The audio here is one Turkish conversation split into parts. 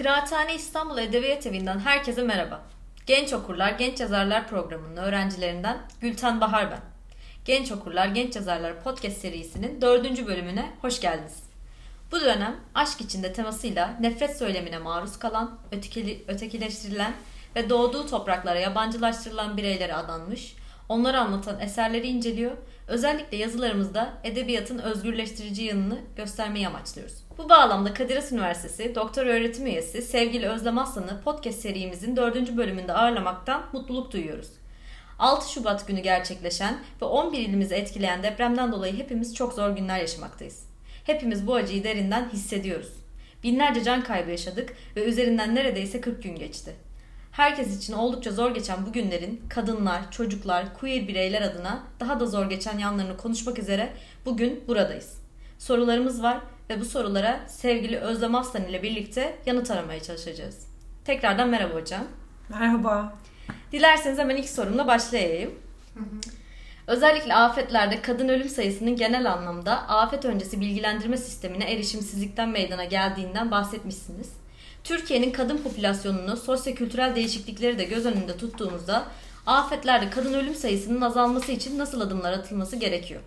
Kıraathane İstanbul Edebiyat Evi'nden herkese merhaba. Genç Okurlar, Genç Yazarlar programının öğrencilerinden Gülten Bahar ben. Genç Okurlar, Genç Yazarlar podcast serisinin dördüncü bölümüne hoş geldiniz. Bu dönem aşk içinde temasıyla nefret söylemine maruz kalan, ötekili, ötekileştirilen ve doğduğu topraklara yabancılaştırılan bireylere adanmış, onları anlatan eserleri inceliyor, özellikle yazılarımızda edebiyatın özgürleştirici yanını göstermeyi amaçlıyoruz. Bu bağlamda Kadir Has Üniversitesi Doktor Öğretim Üyesi sevgili Özlem Aslan'ı podcast serimizin dördüncü bölümünde ağırlamaktan mutluluk duyuyoruz. 6 Şubat günü gerçekleşen ve 11 ilimizi etkileyen depremden dolayı hepimiz çok zor günler yaşamaktayız. Hepimiz bu acıyı derinden hissediyoruz. Binlerce can kaybı yaşadık ve üzerinden neredeyse 40 gün geçti. Herkes için oldukça zor geçen bu günlerin kadınlar, çocuklar, queer bireyler adına daha da zor geçen yanlarını konuşmak üzere bugün buradayız. Sorularımız var ve bu sorulara sevgili Özlem Aslan ile birlikte yanıt aramaya çalışacağız. Tekrardan merhaba hocam. Merhaba. Dilerseniz hemen ilk sorumla başlayayım. Özellikle afetlerde kadın ölüm sayısının genel anlamda afet öncesi bilgilendirme sistemine erişimsizlikten meydana geldiğinden bahsetmişsiniz. Türkiye'nin kadın popülasyonunu sosyokültürel değişiklikleri de göz önünde tuttuğumuzda afetlerde kadın ölüm sayısının azalması için nasıl adımlar atılması gerekiyor?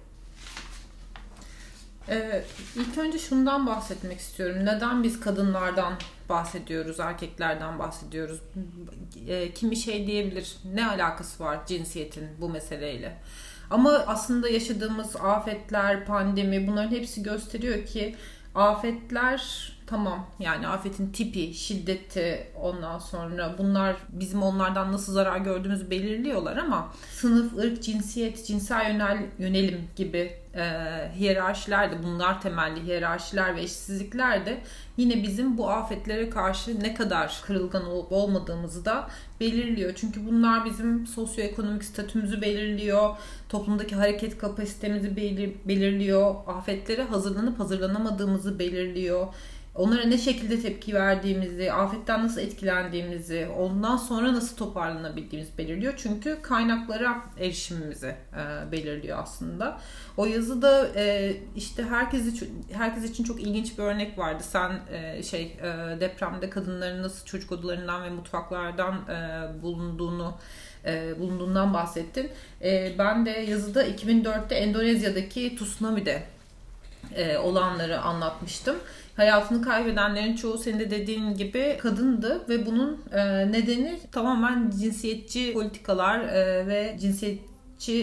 Ee, ilk önce şundan bahsetmek istiyorum. Neden biz kadınlardan bahsediyoruz, erkeklerden bahsediyoruz? Ee, kimi şey diyebilir, ne alakası var cinsiyetin bu meseleyle? Ama aslında yaşadığımız afetler, pandemi bunların hepsi gösteriyor ki afetler tamam yani afetin tipi, şiddeti ondan sonra bunlar bizim onlardan nasıl zarar gördüğümüzü belirliyorlar ama sınıf, ırk, cinsiyet, cinsel yönel, yönelim gibi e, hiyerarşiler de bunlar temelli hiyerarşiler ve eşitsizlikler de yine bizim bu afetlere karşı ne kadar kırılgan olup olmadığımızı da belirliyor. Çünkü bunlar bizim sosyoekonomik statümüzü belirliyor, toplumdaki hareket kapasitemizi belirliyor, afetlere hazırlanıp hazırlanamadığımızı belirliyor onlara ne şekilde tepki verdiğimizi, afetten nasıl etkilendiğimizi, ondan sonra nasıl toparlanabildiğimiz belirliyor. Çünkü kaynaklara erişimimizi e, belirliyor aslında. O yazıda e, işte herkes herkes için çok ilginç bir örnek vardı. Sen e, şey e, depremde kadınların nasıl çocuk odalarından ve mutfaklardan e, bulunduğunu e, bulunduğundan bahsettin. E, ben de yazıda 2004'te Endonezya'daki tsunami'de e, olanları anlatmıştım hayatını kaybedenlerin çoğu senin de dediğin gibi kadındı ve bunun e, nedeni tamamen cinsiyetçi politikalar e, ve cinsiyet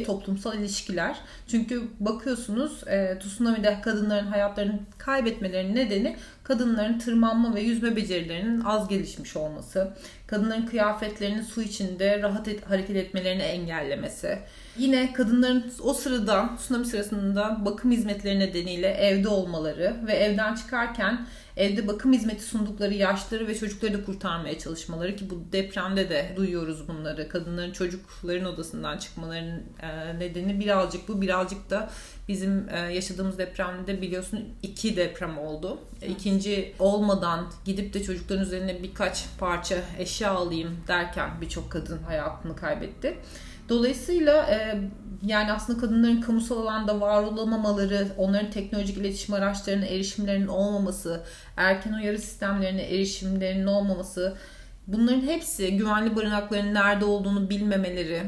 toplumsal ilişkiler. Çünkü bakıyorsunuz e, tsunami'de kadınların hayatlarını kaybetmelerinin nedeni kadınların tırmanma ve yüzme becerilerinin az gelişmiş olması, kadınların kıyafetlerinin su içinde rahat et, hareket etmelerini engellemesi, yine kadınların o sırada tsunami sırasında bakım hizmetleri nedeniyle evde olmaları ve evden çıkarken evde bakım hizmeti sundukları yaşları ve çocukları da kurtarmaya çalışmaları ki bu depremde de duyuyoruz bunları. Kadınların çocukların odasından çıkmalarının e, nedeni birazcık bu birazcık da bizim e, yaşadığımız depremde biliyorsun iki deprem oldu. Evet. İkinci olmadan gidip de çocukların üzerine birkaç parça eşya alayım derken birçok kadın hayatını kaybetti. Dolayısıyla e, yani aslında kadınların kamusal alanda var olamamaları, onların teknolojik iletişim araçlarına erişimlerinin olmaması, erken uyarı sistemlerine erişimlerinin olmaması, bunların hepsi güvenli barınakların nerede olduğunu bilmemeleri,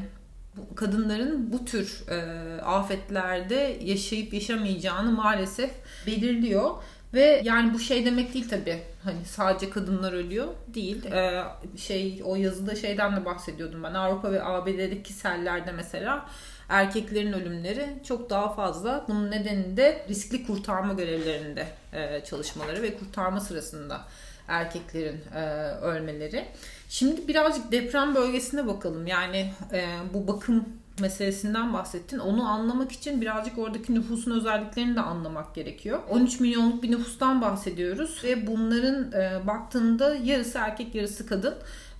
kadınların bu tür e, afetlerde yaşayıp yaşamayacağını maalesef belirliyor. Ve yani bu şey demek değil tabii. Hani sadece kadınlar ölüyor değil. Ee, şey o yazıda şeyden de bahsediyordum ben. Avrupa ve ABD'deki sellerde mesela erkeklerin ölümleri çok daha fazla. Bunun nedeni de riskli kurtarma görevlerinde e, çalışmaları ve kurtarma sırasında erkeklerin e, ölmeleri. Şimdi birazcık deprem bölgesine bakalım. Yani e, bu bakım meselesinden bahsettin. Onu anlamak için birazcık oradaki nüfusun özelliklerini de anlamak gerekiyor. 13 milyonluk bir nüfustan bahsediyoruz ve bunların e, baktığında yarısı erkek yarısı kadın.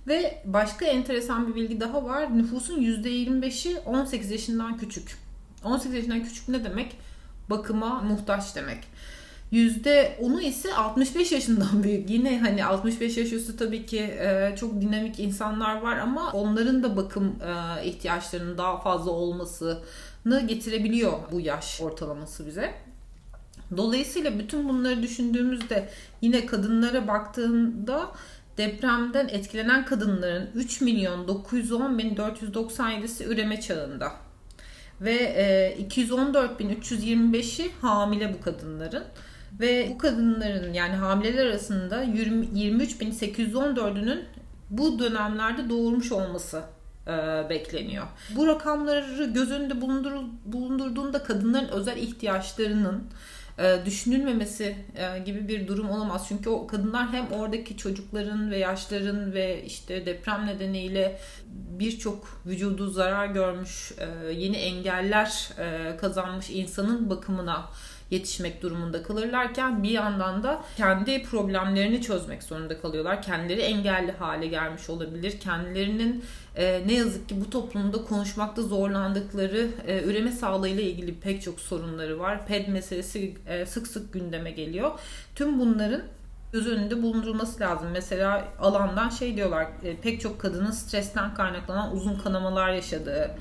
Ve başka enteresan bir bilgi daha var. Nüfusun %25'i 18 yaşından küçük. 18 yaşından küçük ne demek? Bakıma muhtaç demek. %10'u ise 65 yaşından büyük. Yine hani 65 yaş üstü tabii ki e, çok dinamik insanlar var ama onların da bakım e, ihtiyaçlarının daha fazla olmasını getirebiliyor bu yaş ortalaması bize. Dolayısıyla bütün bunları düşündüğümüzde yine kadınlara baktığında depremden etkilenen kadınların 3 milyon 910 bin 497'si üreme çağında ve 214 bin 325'i hamile bu kadınların ve bu kadınların yani hamileler arasında 23 bin 814'ünün bu dönemlerde doğurmuş olması e, bekleniyor. Bu rakamları göz önünde bulundurduğunda kadınların özel ihtiyaçlarının e, düşünülmemesi e, gibi bir durum olamaz. Çünkü o kadınlar hem oradaki çocukların ve yaşların ve işte deprem nedeniyle birçok vücudu zarar görmüş, e, yeni engeller kazanmış insanın bakımına yetişmek durumunda kalırlarken bir yandan da kendi problemlerini çözmek zorunda kalıyorlar. Kendileri engelli hale gelmiş olabilir. Kendilerinin e, ne yazık ki bu toplumda konuşmakta zorlandıkları e, üreme sağlığıyla ilgili pek çok sorunları var. PED meselesi e, sık sık gündeme geliyor. Tüm bunların göz önünde bulundurulması lazım. Mesela alandan şey diyorlar e, pek çok kadının stresten kaynaklanan uzun kanamalar yaşadığı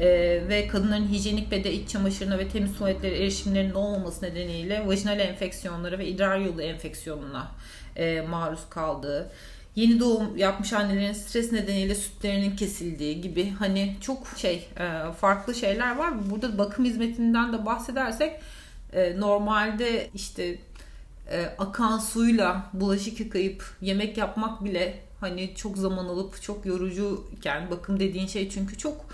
e, ve kadınların hijyenik bede iç çamaşırına ve temiz tuvaletlere erişimlerinin olmaması nedeniyle vajinal enfeksiyonlara ve idrar yolu enfeksiyonuna e, maruz kaldığı yeni doğum yapmış annelerin stres nedeniyle sütlerinin kesildiği gibi hani çok şey e, farklı şeyler var. Burada bakım hizmetinden de bahsedersek e, normalde işte e, akan suyla bulaşık yıkayıp yemek yapmak bile hani çok zaman alıp çok yorucu iken bakım dediğin şey çünkü çok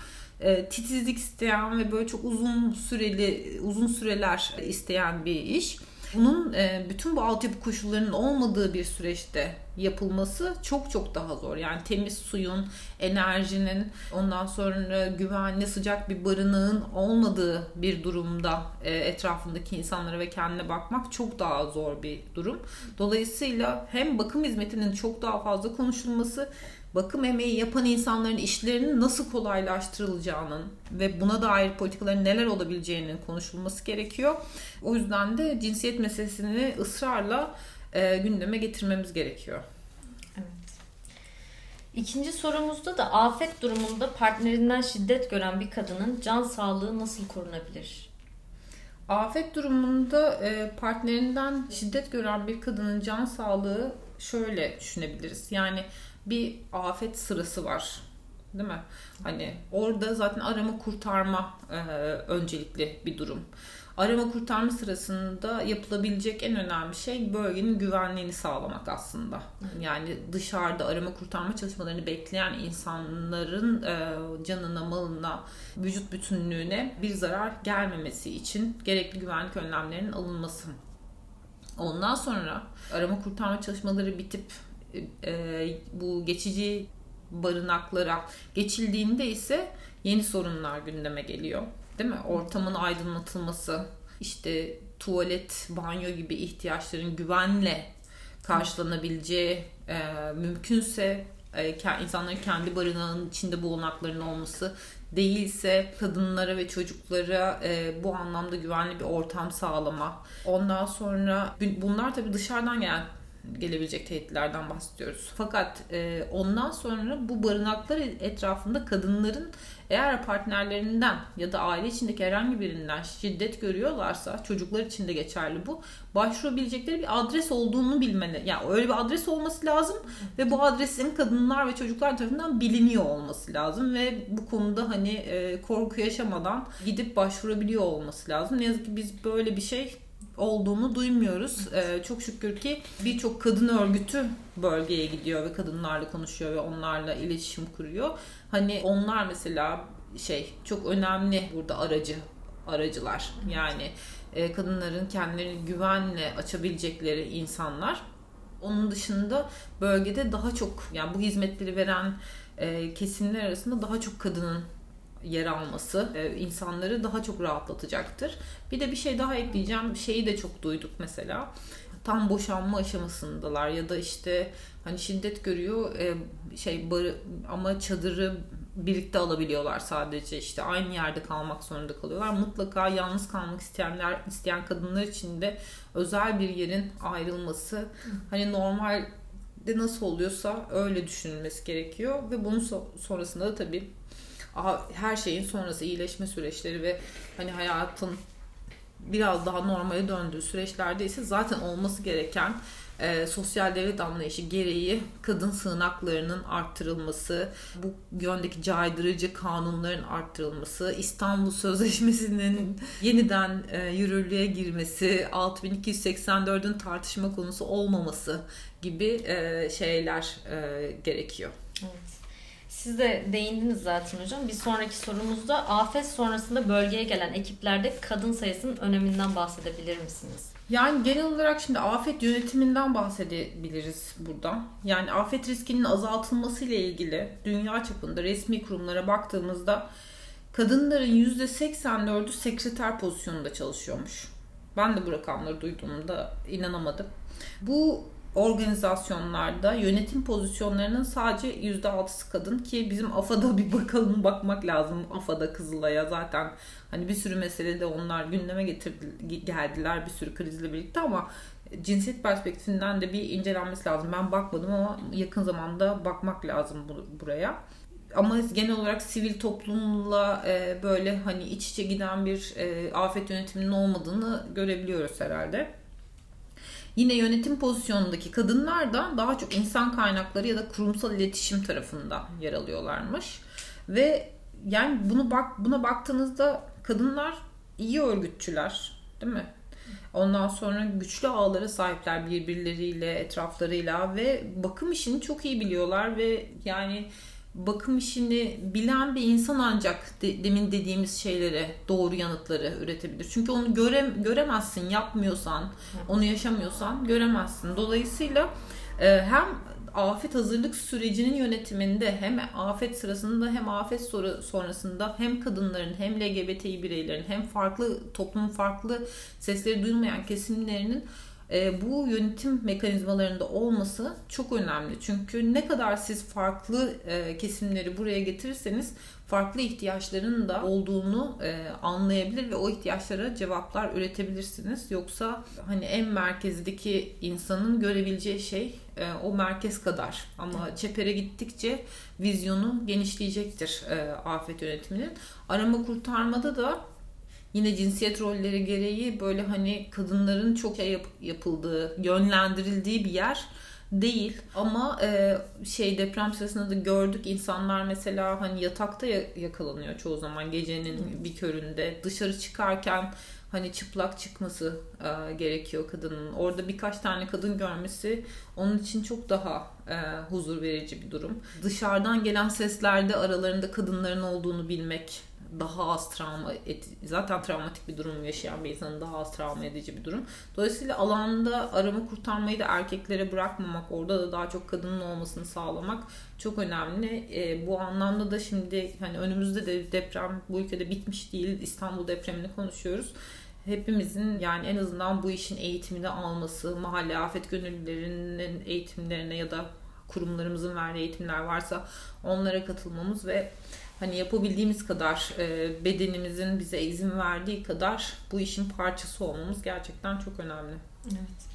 titizlik isteyen ve böyle çok uzun süreli uzun süreler isteyen bir iş. Bunun e, bütün bu altyapı koşullarının olmadığı bir süreçte yapılması çok çok daha zor. Yani temiz suyun, enerjinin, ondan sonra güvenli sıcak bir barınağın olmadığı bir durumda e, etrafındaki insanlara ve kendine bakmak çok daha zor bir durum. Dolayısıyla hem bakım hizmetinin çok daha fazla konuşulması bakım emeği yapan insanların işlerinin nasıl kolaylaştırılacağının ve buna dair politikaların neler olabileceğinin konuşulması gerekiyor. O yüzden de cinsiyet meselesini ısrarla e, gündeme getirmemiz gerekiyor. Evet. İkinci sorumuzda da afet durumunda partnerinden şiddet gören bir kadının can sağlığı nasıl korunabilir? Afet durumunda e, partnerinden şiddet gören bir kadının can sağlığı şöyle düşünebiliriz. Yani bir afet sırası var. Değil mi? Hani orada zaten arama kurtarma e, öncelikli bir durum. Arama kurtarma sırasında yapılabilecek en önemli şey bölgenin güvenliğini sağlamak aslında. Yani dışarıda arama kurtarma çalışmalarını bekleyen insanların e, canına, malına, vücut bütünlüğüne bir zarar gelmemesi için gerekli güvenlik önlemlerinin alınması. Ondan sonra arama kurtarma çalışmaları bitip e, bu geçici barınaklara geçildiğinde ise yeni sorunlar gündeme geliyor. Değil mi? Ortamın aydınlatılması, işte tuvalet, banyo gibi ihtiyaçların güvenle karşılanabileceği, e, mümkünse e, insanların kendi barınağının içinde bulunaklarının olması değilse kadınlara ve çocuklara e, bu anlamda güvenli bir ortam sağlama. Ondan sonra bunlar tabii dışarıdan gelen gelebilecek tehditlerden bahsediyoruz. Fakat e, ondan sonra bu barınaklar etrafında kadınların eğer partnerlerinden ya da aile içindeki herhangi birinden şiddet görüyorlarsa çocuklar için de geçerli bu. Başvurabilecekleri bir adres olduğunu bilmeli. Yani öyle bir adres olması lazım ve bu adresin kadınlar ve çocuklar tarafından biliniyor olması lazım ve bu konuda hani e, korku yaşamadan gidip başvurabiliyor olması lazım. Ne yazık ki biz böyle bir şey olduğunu duymuyoruz. Ee, çok şükür ki birçok kadın örgütü bölgeye gidiyor ve kadınlarla konuşuyor ve onlarla iletişim kuruyor. Hani onlar mesela şey çok önemli burada aracı aracılar. Yani e, kadınların kendilerini güvenle açabilecekleri insanlar. Onun dışında bölgede daha çok yani bu hizmetleri veren e, kesimler arasında daha çok kadının yer alması e, insanları daha çok rahatlatacaktır. Bir de bir şey daha ekleyeceğim. Şeyi de çok duyduk mesela. Tam boşanma aşamasındalar ya da işte hani şiddet görüyor e, şey barı ama çadırı birlikte alabiliyorlar sadece işte aynı yerde kalmak zorunda kalıyorlar. Mutlaka yalnız kalmak isteyenler isteyen kadınlar için de özel bir yerin ayrılması hani normal de nasıl oluyorsa öyle düşünülmesi gerekiyor ve bunun sonrasında da tabii her şeyin sonrası iyileşme süreçleri ve hani hayatın biraz daha normale döndüğü süreçlerde ise zaten olması gereken e, sosyal devlet anlayışı gereği kadın sığınaklarının arttırılması, bu yöndeki caydırıcı kanunların arttırılması, İstanbul Sözleşmesi'nin yeniden e, yürürlüğe girmesi, 6284'ün tartışma konusu olmaması gibi e, şeyler e, gerekiyor. Evet. Siz de değindiniz zaten hocam. Bir sonraki sorumuzda afet sonrasında bölgeye gelen ekiplerde kadın sayısının öneminden bahsedebilir misiniz? Yani genel olarak şimdi afet yönetiminden bahsedebiliriz burada. Yani afet riskinin azaltılması ile ilgili dünya çapında resmi kurumlara baktığımızda kadınların %84'ü sekreter pozisyonunda çalışıyormuş. Ben de bu rakamları duyduğumda inanamadım. Bu organizasyonlarda yönetim pozisyonlarının sadece %6'sı kadın ki bizim AFA'da bir bakalım bakmak lazım. AFA'da Kızılay'a zaten hani bir sürü mesele de onlar gündeme getirdi, geldiler bir sürü krizle birlikte ama cinsiyet perspektifinden de bir incelenmesi lazım. Ben bakmadım ama yakın zamanda bakmak lazım buraya. Ama genel olarak sivil toplumla e, böyle hani iç içe giden bir e, afet yönetiminin olmadığını görebiliyoruz herhalde. Yine yönetim pozisyonundaki kadınlar da daha çok insan kaynakları ya da kurumsal iletişim tarafında yer alıyorlarmış. Ve yani bunu bak buna baktığınızda kadınlar iyi örgütçüler, değil mi? Ondan sonra güçlü ağlara sahipler birbirleriyle, etraflarıyla ve bakım işini çok iyi biliyorlar ve yani bakım işini bilen bir insan ancak de, demin dediğimiz şeylere doğru yanıtları üretebilir. Çünkü onu göre, göremezsin yapmıyorsan, onu yaşamıyorsan göremezsin. Dolayısıyla e, hem afet hazırlık sürecinin yönetiminde hem afet sırasında hem afet sonrasında hem kadınların hem LGBTİ bireylerin hem farklı toplumun farklı sesleri duymayan kesimlerinin e, bu yönetim mekanizmalarında olması çok önemli. Çünkü ne kadar siz farklı e, kesimleri buraya getirirseniz farklı ihtiyaçların da olduğunu e, anlayabilir ve o ihtiyaçlara cevaplar üretebilirsiniz. Yoksa hani en merkezdeki insanın görebileceği şey o merkez kadar. Ama çepere gittikçe vizyonu genişleyecektir afet yönetiminin. Arama kurtarmada da yine cinsiyet rolleri gereği böyle hani kadınların çok şey yap- yapıldığı, yönlendirildiği bir yer değil ama e, şey deprem sırasında da gördük insanlar mesela hani yatakta yakalanıyor çoğu zaman gecenin bir köründe dışarı çıkarken hani çıplak çıkması e, gerekiyor kadının. Orada birkaç tane kadın görmesi onun için çok daha e, huzur verici bir durum. Dışarıdan gelen seslerde aralarında kadınların olduğunu bilmek daha az travma et, zaten travmatik bir durum yaşayan bir insanın daha az travma edici bir durum. Dolayısıyla alanda arama kurtarmayı da erkeklere bırakmamak, orada da daha çok kadının olmasını sağlamak çok önemli. E, bu anlamda da şimdi hani önümüzde de deprem bu ülkede bitmiş değil. İstanbul depremini konuşuyoruz hepimizin yani en azından bu işin eğitimini alması, mahalle afet gönüllülerinin eğitimlerine ya da kurumlarımızın verdiği eğitimler varsa onlara katılmamız ve hani yapabildiğimiz kadar e, bedenimizin bize izin verdiği kadar bu işin parçası olmamız gerçekten çok önemli. Evet.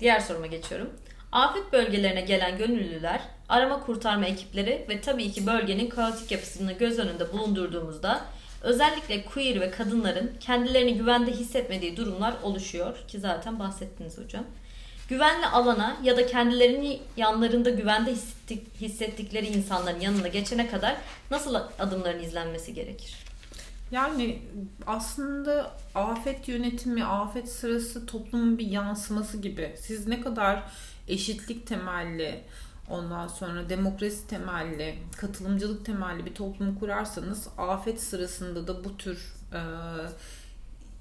Diğer soruma geçiyorum. Afet bölgelerine gelen gönüllüler, arama kurtarma ekipleri ve tabii ki bölgenin kaotik yapısını göz önünde bulundurduğumuzda özellikle queer ve kadınların kendilerini güvende hissetmediği durumlar oluşuyor ki zaten bahsettiniz hocam güvenli alana ya da kendilerini yanlarında güvende hissettik, hissettikleri insanların yanına geçene kadar nasıl adımların izlenmesi gerekir? Yani aslında afet yönetimi, afet sırası toplumun bir yansıması gibi. Siz ne kadar eşitlik temelli, ondan sonra demokrasi temelli, katılımcılık temelli bir toplum kurarsanız afet sırasında da bu tür e,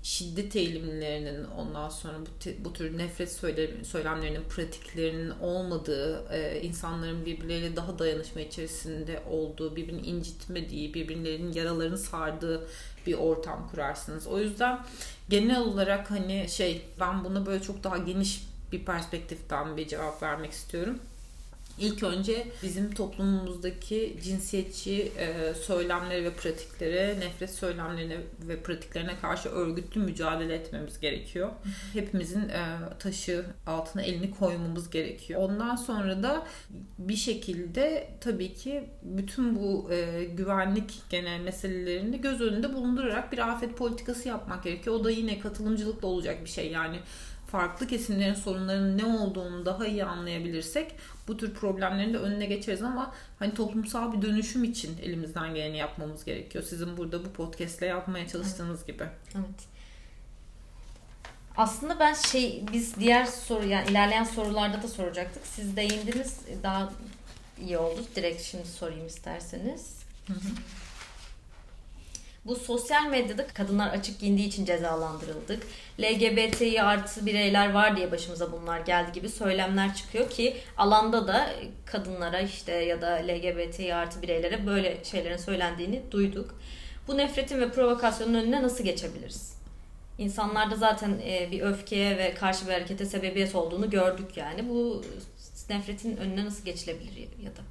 şiddet eğilimlerinin ondan sonra bu, bu tür nefret söylemlerinin pratiklerinin olmadığı, e, insanların birbirleriyle daha dayanışma içerisinde olduğu, birbirini incitmediği, birbirlerinin yaralarını sardığı bir ortam kurarsınız. O yüzden genel olarak hani şey ben buna böyle çok daha geniş bir perspektiften bir cevap vermek istiyorum. İlk önce bizim toplumumuzdaki cinsiyetçi e, söylemleri ve pratiklere, nefret söylemlerine ve pratiklerine karşı örgütlü mücadele etmemiz gerekiyor. Hepimizin e, taşı altına elini koymamız gerekiyor. Ondan sonra da bir şekilde tabii ki bütün bu e, güvenlik genel meselelerini göz önünde bulundurarak bir afet politikası yapmak gerekiyor. O da yine katılımcılıkla olacak bir şey. Yani farklı kesimlerin sorunlarının ne olduğunu daha iyi anlayabilirsek bu tür problemlerin de önüne geçeriz ama hani toplumsal bir dönüşüm için elimizden geleni yapmamız gerekiyor. Sizin burada bu podcastle yapmaya çalıştığınız evet. gibi. Evet. Aslında ben şey biz diğer soru yani ilerleyen sorularda da soracaktık. Siz değindiniz daha iyi oldu. Direkt şimdi sorayım isterseniz. Hı hı. Bu sosyal medyada kadınlar açık giyindiği için cezalandırıldık. LGBTİ artı bireyler var diye başımıza bunlar geldi gibi söylemler çıkıyor ki alanda da kadınlara işte ya da LGBTİ artı bireylere böyle şeylerin söylendiğini duyduk. Bu nefretin ve provokasyonun önüne nasıl geçebiliriz? İnsanlarda zaten e, bir öfkeye ve karşı bir harekete sebebiyet olduğunu gördük yani. Bu nefretin önüne nasıl geçilebilir ya da?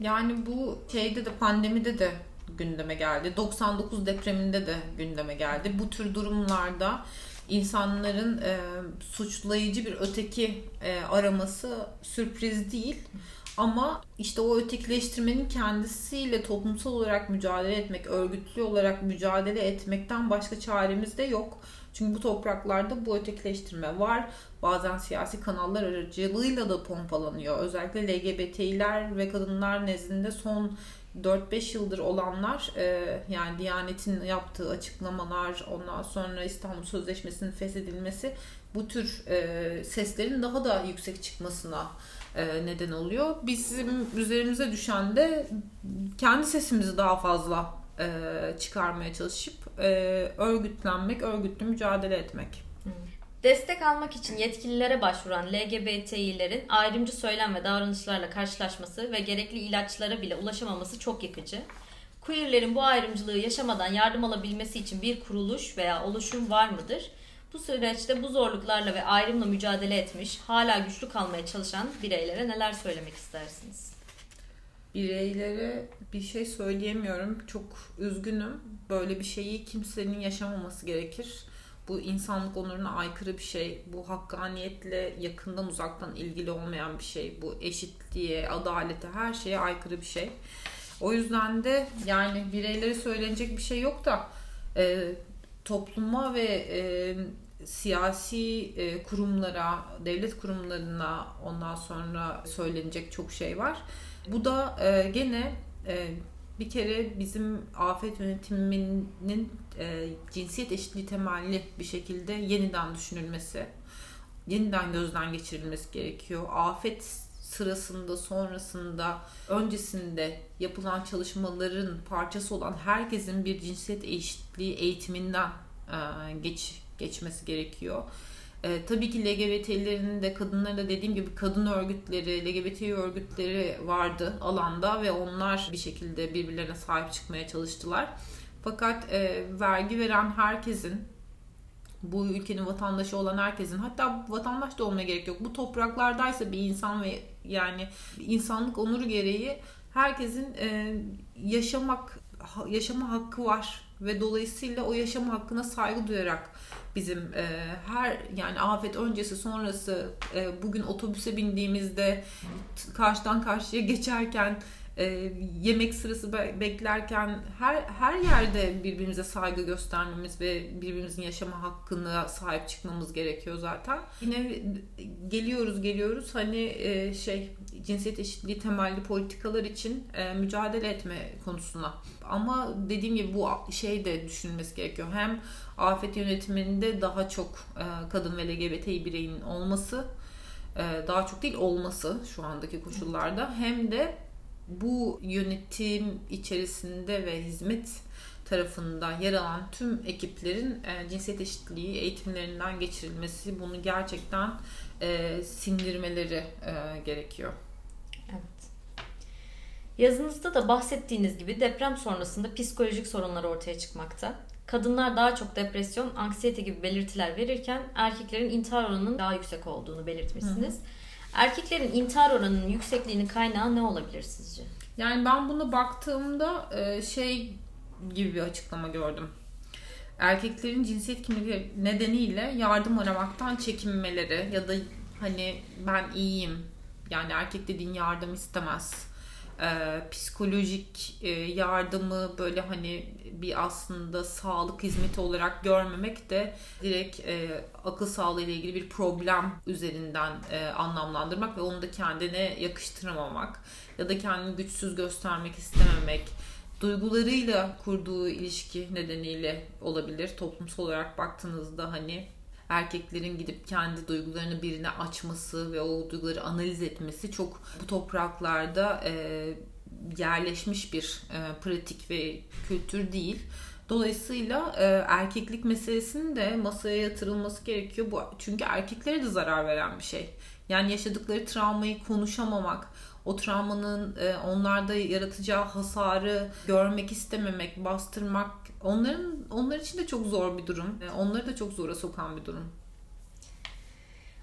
Yani bu şeyde de pandemide de gündeme geldi. 99 depreminde de gündeme geldi. Bu tür durumlarda insanların e, suçlayıcı bir öteki e, araması sürpriz değil. Ama işte o ötekileştirmenin kendisiyle toplumsal olarak mücadele etmek, örgütlü olarak mücadele etmekten başka çaremiz de yok. Çünkü bu topraklarda bu ötekileştirme var. Bazen siyasi kanallar aracılığıyla da pompalanıyor. Özellikle LGBT'ler ve kadınlar nezdinde son 4-5 yıldır olanlar e, yani Diyanet'in yaptığı açıklamalar ondan sonra İstanbul Sözleşmesi'nin feshedilmesi bu tür e, seslerin daha da yüksek çıkmasına e, neden oluyor. Bizim üzerimize düşen de kendi sesimizi daha fazla e, çıkarmaya çalışıp e, örgütlenmek, örgütlü mücadele etmek. Destek almak için yetkililere başvuran LGBTİ'lerin ayrımcı söylem ve davranışlarla karşılaşması ve gerekli ilaçlara bile ulaşamaması çok yıkıcı. Queerlerin bu ayrımcılığı yaşamadan yardım alabilmesi için bir kuruluş veya oluşum var mıdır? Bu süreçte bu zorluklarla ve ayrımla mücadele etmiş, hala güçlü kalmaya çalışan bireylere neler söylemek istersiniz? Bireylere bir şey söyleyemiyorum. Çok üzgünüm. Böyle bir şeyi kimsenin yaşamaması gerekir bu insanlık onuruna aykırı bir şey. Bu hakkaniyetle yakından uzaktan ilgili olmayan bir şey. Bu eşitliğe, adalete, her şeye aykırı bir şey. O yüzden de yani bireylere söylenecek bir şey yok da e, topluma ve e, siyasi e, kurumlara, devlet kurumlarına ondan sonra söylenecek çok şey var. Bu da e, gene e, bir kere bizim afet yönetiminin e, cinsiyet eşitliği temelli bir şekilde yeniden düşünülmesi, yeniden gözden geçirilmesi gerekiyor. Afet sırasında, sonrasında, öncesinde yapılan çalışmaların parçası olan herkesin bir cinsiyet eşitliği eğitiminden e, geç geçmesi gerekiyor. E, tabii ki LGBT'lerin de kadınların da dediğim gibi kadın örgütleri, LGBT örgütleri vardı alanda ve onlar bir şekilde birbirlerine sahip çıkmaya çalıştılar. Fakat e, vergi veren herkesin bu ülkenin vatandaşı olan herkesin hatta vatandaş da olmaya gerek yok. Bu topraklardaysa bir insan ve yani insanlık onuru gereği herkesin e, yaşamak yaşama hakkı var ve dolayısıyla o yaşama hakkına saygı duyarak bizim e, her yani afet öncesi sonrası e, bugün otobüse bindiğimizde karşıdan karşıya geçerken e, yemek sırası beklerken her her yerde birbirimize saygı göstermemiz ve birbirimizin yaşama hakkına sahip çıkmamız gerekiyor zaten. Yine geliyoruz geliyoruz hani e, şey cinsiyet eşitliği temelli politikalar için e, mücadele etme konusuna. Ama dediğim gibi bu şey de düşünülmesi gerekiyor. Hem afet yönetiminde daha çok e, kadın ve LGBT bireyin olması e, daha çok değil olması şu andaki koşullarda hem de bu yönetim içerisinde ve hizmet tarafında yer alan tüm ekiplerin e, cinsiyet eşitliği eğitimlerinden geçirilmesi bunu gerçekten e, sindirmeleri e, gerekiyor. Evet. Yazınızda da bahsettiğiniz gibi deprem sonrasında psikolojik sorunlar ortaya çıkmakta. Kadınlar daha çok depresyon, anksiyete gibi belirtiler verirken erkeklerin intihar oranının daha yüksek olduğunu belirtmişsiniz. Hı hı. Erkeklerin intihar oranının yüksekliğinin kaynağı ne olabilir sizce? Yani ben buna baktığımda e, şey gibi bir açıklama gördüm. Erkeklerin cinsiyet kimliği nedeniyle yardım aramaktan çekinmeleri ya da hani ben iyiyim yani erkek dediğin yardım istemez e, psikolojik e, yardımı böyle hani bir aslında sağlık hizmeti olarak görmemek de direkt e, akıl sağlığı ile ilgili bir problem üzerinden e, anlamlandırmak ve onu da kendine yakıştıramamak ya da kendini güçsüz göstermek istememek duygularıyla kurduğu ilişki nedeniyle olabilir. Toplumsal olarak baktığınızda hani erkeklerin gidip kendi duygularını birine açması ve o duyguları analiz etmesi çok bu topraklarda e, yerleşmiş bir e, pratik ve kültür değil. Dolayısıyla e, erkeklik meselesinin de masaya yatırılması gerekiyor. Bu çünkü erkeklere de zarar veren bir şey. Yani yaşadıkları travmayı konuşamamak, o travmanın e, onlarda yaratacağı hasarı görmek istememek, bastırmak onların onlar için de çok zor bir durum. E, onları da çok zora sokan bir durum.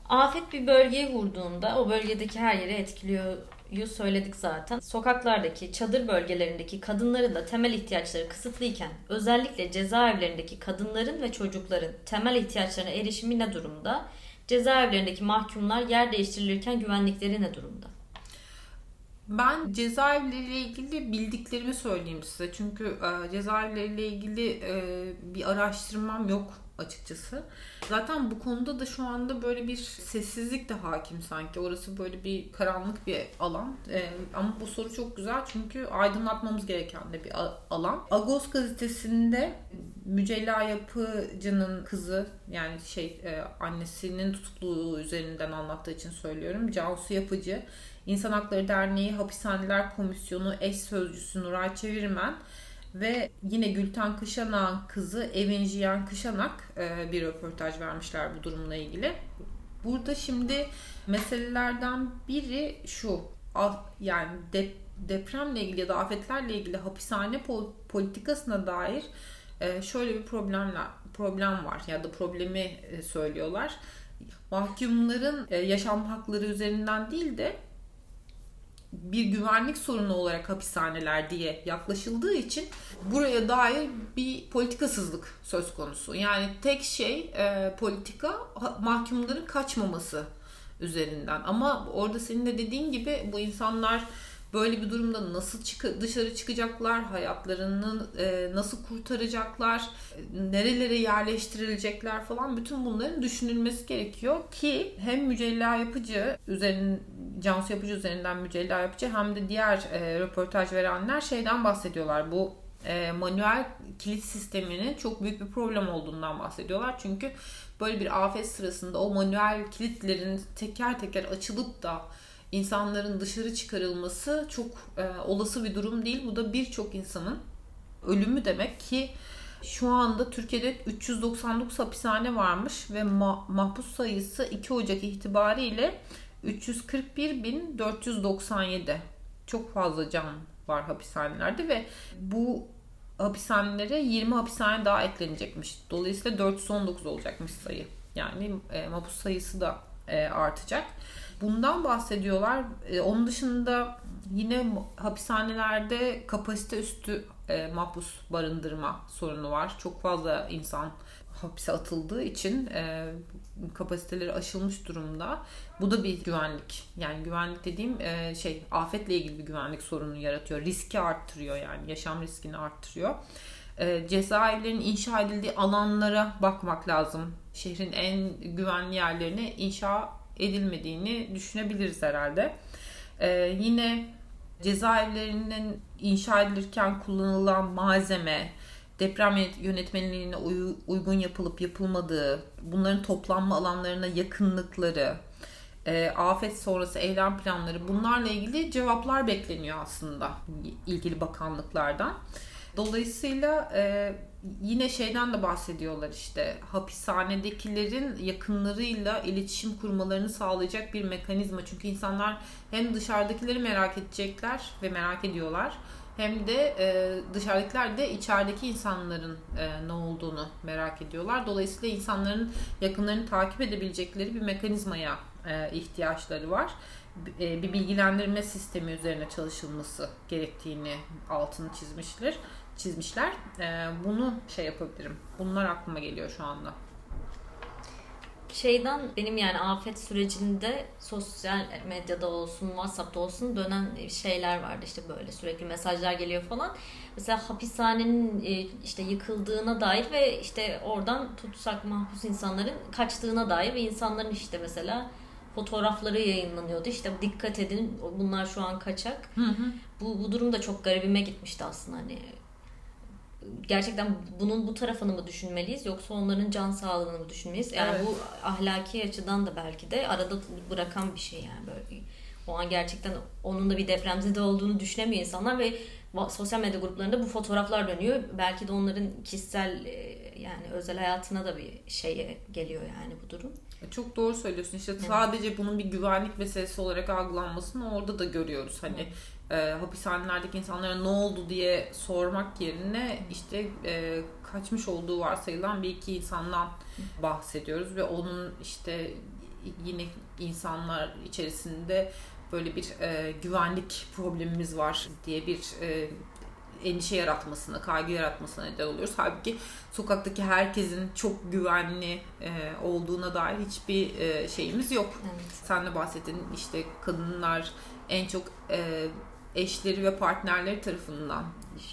Afet bir bölgeye vurduğunda o bölgedeki her yeri etkiliyor söyledik zaten. Sokaklardaki, çadır bölgelerindeki kadınların da temel ihtiyaçları kısıtlıyken özellikle cezaevlerindeki kadınların ve çocukların temel ihtiyaçlarına erişimi ne durumda? Cezaevlerindeki mahkumlar yer değiştirilirken güvenlikleri ne durumda? Ben cezaevleriyle ilgili bildiklerimi söyleyeyim size. Çünkü e, cezaevleriyle ilgili e, bir araştırmam yok açıkçası. Zaten bu konuda da şu anda böyle bir sessizlik de hakim sanki. Orası böyle bir karanlık bir alan. Ee, ama bu soru çok güzel çünkü aydınlatmamız gereken de bir alan. Agos gazetesinde Mücella Yapıcı'nın kızı yani şey e, annesinin tutukluğu üzerinden anlattığı için söylüyorum. Cansu Yapıcı İnsan Hakları Derneği Hapishaneler Komisyonu eş sözcüsü Nuray Çevirmen ve yine Gülten Kışanak kızı Evinjiyan Kışanak e, bir röportaj vermişler bu durumla ilgili. Burada şimdi meselelerden biri şu yani depremle ilgili ya da afetlerle ilgili hapishane politikasına dair e, şöyle bir problemler problem var ya da problemi e, söylüyorlar. Mahkumların yaşam hakları üzerinden değil de bir güvenlik sorunu olarak hapishaneler diye yaklaşıldığı için buraya dair bir politikasızlık söz konusu. Yani tek şey e, politika mahkumların kaçmaması üzerinden. Ama orada senin de dediğin gibi bu insanlar böyle bir durumda nasıl çık dışarı çıkacaklar, hayatlarını e, nasıl kurtaracaklar, nerelere yerleştirilecekler falan bütün bunların düşünülmesi gerekiyor ki hem Mücella Yapıcı üzerin Cansu Yapıcı üzerinden Mücella Yapıcı hem de diğer e, röportaj verenler şeyden bahsediyorlar. Bu e, manuel kilit sisteminin çok büyük bir problem olduğundan bahsediyorlar. Çünkü böyle bir afet sırasında o manuel kilitlerin teker teker açılıp da insanların dışarı çıkarılması çok e, olası bir durum değil. Bu da birçok insanın ölümü demek ki şu anda Türkiye'de 399 hapishane varmış ve ma- mahpus sayısı 2 Ocak itibariyle 341.497. Çok fazla can var hapishanelerde ve bu hapishanelere 20 hapishane daha eklenecekmiş. Dolayısıyla 419 olacakmış sayı. Yani e, mahpus sayısı da e, artacak. Bundan bahsediyorlar. E, onun dışında yine hapishanelerde kapasite üstü e, mahpus barındırma sorunu var. Çok fazla insan hapise atıldığı için e, kapasiteleri aşılmış durumda. Bu da bir güvenlik. Yani güvenlik dediğim e, şey afetle ilgili bir güvenlik sorunu yaratıyor. Riski arttırıyor yani yaşam riskini arttırıyor. E, cezaevlerinin inşa edildiği alanlara bakmak lazım. Şehrin en güvenli yerlerine inşa edilmediğini düşünebiliriz herhalde. E, yine cezaevlerinin inşa edilirken kullanılan malzeme, deprem yönetmenliğine uygun yapılıp yapılmadığı, bunların toplanma alanlarına yakınlıkları, e, afet sonrası eylem planları bunlarla ilgili cevaplar bekleniyor aslında ilgili bakanlıklardan. Dolayısıyla e, yine şeyden de bahsediyorlar işte hapishanedekilerin yakınlarıyla iletişim kurmalarını sağlayacak bir mekanizma. Çünkü insanlar hem dışarıdakileri merak edecekler ve merak ediyorlar hem de e, dışarıdakiler de içerideki insanların e, ne olduğunu merak ediyorlar. Dolayısıyla insanların yakınlarını takip edebilecekleri bir mekanizmaya e, ihtiyaçları var. E, bir bilgilendirme sistemi üzerine çalışılması gerektiğini altını çizmişler. Çizmişler. E, bunu şey yapabilirim. Bunlar aklıma geliyor şu anda şeyden benim yani afet sürecinde sosyal medyada olsun, WhatsApp'ta olsun dönen şeyler vardı işte böyle sürekli mesajlar geliyor falan. Mesela hapishanenin e, işte yıkıldığına dair ve işte oradan tutsak mahpus insanların kaçtığına dair ve insanların işte mesela fotoğrafları yayınlanıyordu. İşte dikkat edin bunlar şu an kaçak. Hı hı. Bu, bu durum da çok garibime gitmişti aslında hani gerçekten bunun bu tarafını mı düşünmeliyiz yoksa onların can sağlığını mı düşünmeliyiz? Yani evet. bu ahlaki açıdan da belki de arada bırakan bir şey yani böyle. O an gerçekten onun da bir depremzede olduğunu düşünemiyor insanlar ve sosyal medya gruplarında bu fotoğraflar dönüyor. Belki de onların kişisel e, yani özel hayatına da bir şeye geliyor yani bu durum. Çok doğru söylüyorsun. İşte evet. sadece bunun bir güvenlik meselesi olarak algılanmasını orada da görüyoruz. Hani e, hapishanelerdeki insanlara ne oldu diye sormak yerine işte e, kaçmış olduğu varsayılan bir iki insandan bahsediyoruz ve onun işte yine insanlar içerisinde böyle bir e, güvenlik problemimiz var diye bir e, endişe yaratmasına, kaygı yaratmasına neden oluyoruz. Halbuki sokaktaki herkesin çok güvenli e, olduğuna dair hiçbir e, şeyimiz yok. Evet. Sen de bahsettin işte kadınlar en çok e, eşleri ve partnerleri tarafından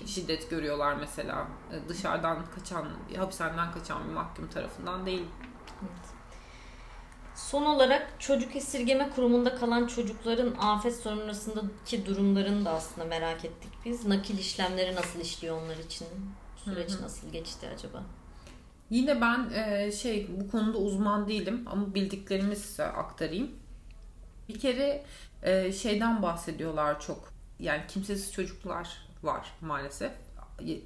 şiddet görüyorlar mesela. E, dışarıdan kaçan, hapishaneden kaçan bir mahkum tarafından değil. Evet. Son olarak çocuk esirgeme kurumunda kalan çocukların afet sonrasındaki durumlarını da aslında merak ettik biz. Nakil işlemleri nasıl işliyor onlar için? Süreç Hı-hı. nasıl geçti acaba? Yine ben e, şey bu konuda uzman değilim ama bildiklerimi size aktarayım. Bir kere e, şeyden bahsediyorlar çok. Yani kimsesiz çocuklar var maalesef.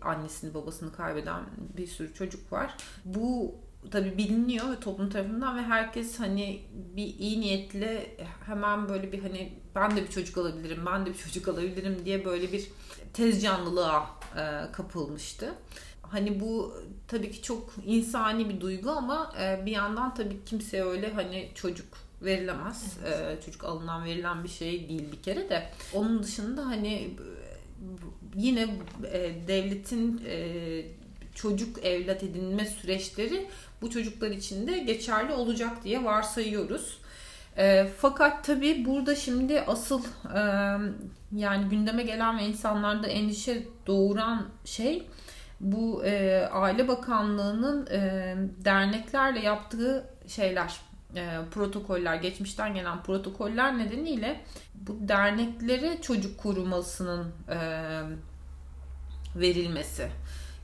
Annesini babasını kaybeden bir sürü çocuk var. Bu tabii biliniyor ve toplum tarafından ve herkes hani bir iyi niyetle hemen böyle bir hani ben de bir çocuk alabilirim, ben de bir çocuk alabilirim diye böyle bir tez canlılığa e, kapılmıştı. Hani bu tabii ki çok insani bir duygu ama e, bir yandan tabii kimseye öyle hani çocuk verilemez. Evet. E, çocuk alınan verilen bir şey değil bir kere de. Onun dışında hani yine e, devletin e, çocuk evlat edinme süreçleri bu çocuklar için de geçerli olacak diye varsayıyoruz. E, fakat tabii burada şimdi asıl e, yani gündeme gelen ve insanlarda endişe doğuran şey bu e, Aile Bakanlığı'nın e, derneklerle yaptığı şeyler, e, protokoller, geçmişten gelen protokoller nedeniyle bu derneklere çocuk korumasının e, verilmesi.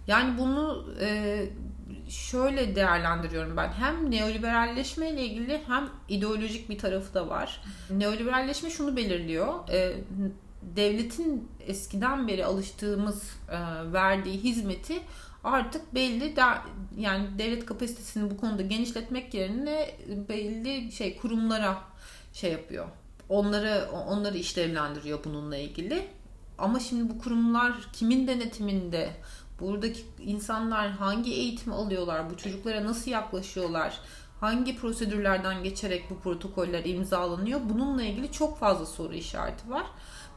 Yani bunu e, şöyle değerlendiriyorum ben. Hem neoliberalleşme ile ilgili hem ideolojik bir tarafı da var. Neoliberalleşme şunu belirliyor. E, devletin eskiden beri alıştığımız e, verdiği hizmeti artık belli de, yani devlet kapasitesini bu konuda genişletmek yerine belli şey kurumlara şey yapıyor. Onları onları işlevlendiriyor bununla ilgili. Ama şimdi bu kurumlar kimin denetiminde? Buradaki insanlar hangi eğitim alıyorlar? Bu çocuklara nasıl yaklaşıyorlar? Hangi prosedürlerden geçerek bu protokoller imzalanıyor? Bununla ilgili çok fazla soru işareti var.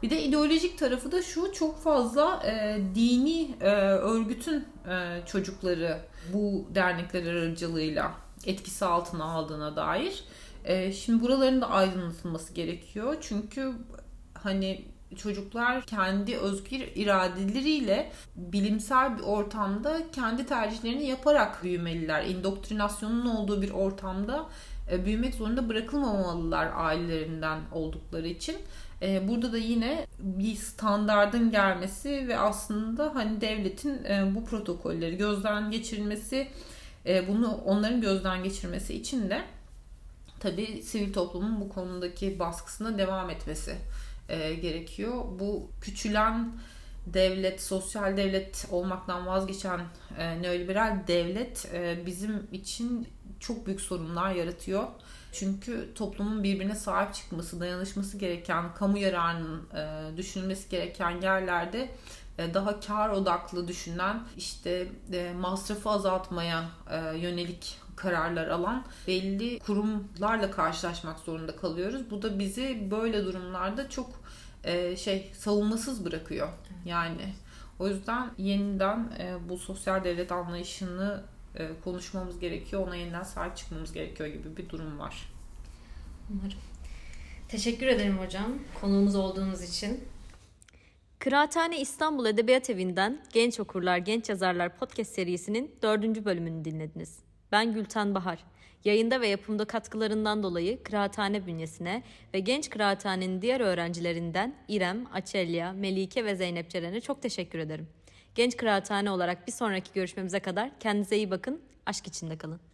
Bir de ideolojik tarafı da şu çok fazla e, dini e, örgütün e, çocukları bu dernekler aracılığıyla etkisi altına aldığına dair. E, şimdi buraların da aydınlatılması gerekiyor. Çünkü hani çocuklar kendi özgür iradeleriyle bilimsel bir ortamda kendi tercihlerini yaparak büyümeliler. İndoktrinasyonun olduğu bir ortamda e, büyümek zorunda bırakılmamalılar ailelerinden oldukları için. E, burada da yine bir standardın gelmesi ve aslında hani devletin e, bu protokolleri gözden geçirilmesi, bunu onların gözden geçirmesi için de tabii sivil toplumun bu konudaki baskısına devam etmesi e, gerekiyor. Bu küçülen devlet, sosyal devlet olmaktan vazgeçen e, neoliberal devlet e, bizim için çok büyük sorunlar yaratıyor. Çünkü toplumun birbirine sahip çıkması, dayanışması gereken, kamu yararının e, düşünülmesi gereken yerlerde daha kar odaklı düşünen işte e, masrafı azaltmaya e, yönelik kararlar alan belli kurumlarla karşılaşmak zorunda kalıyoruz. Bu da bizi böyle durumlarda çok şey savunmasız bırakıyor. Yani o yüzden yeniden bu sosyal devlet anlayışını konuşmamız gerekiyor. Ona yeniden sahip çıkmamız gerekiyor gibi bir durum var. Umarım. Teşekkür ederim hocam konuğumuz olduğunuz için. Kıraathane İstanbul Edebiyat Evi'nden Genç Okurlar, Genç Yazarlar podcast serisinin dördüncü bölümünü dinlediniz. Ben Gülten Bahar. Yayında ve yapımda katkılarından dolayı Kıraathane bünyesine ve Genç Kıraathane'nin diğer öğrencilerinden İrem, Açelya, Melike ve Zeynep Ceren'e çok teşekkür ederim. Genç Kıraathane olarak bir sonraki görüşmemize kadar kendinize iyi bakın, aşk içinde kalın.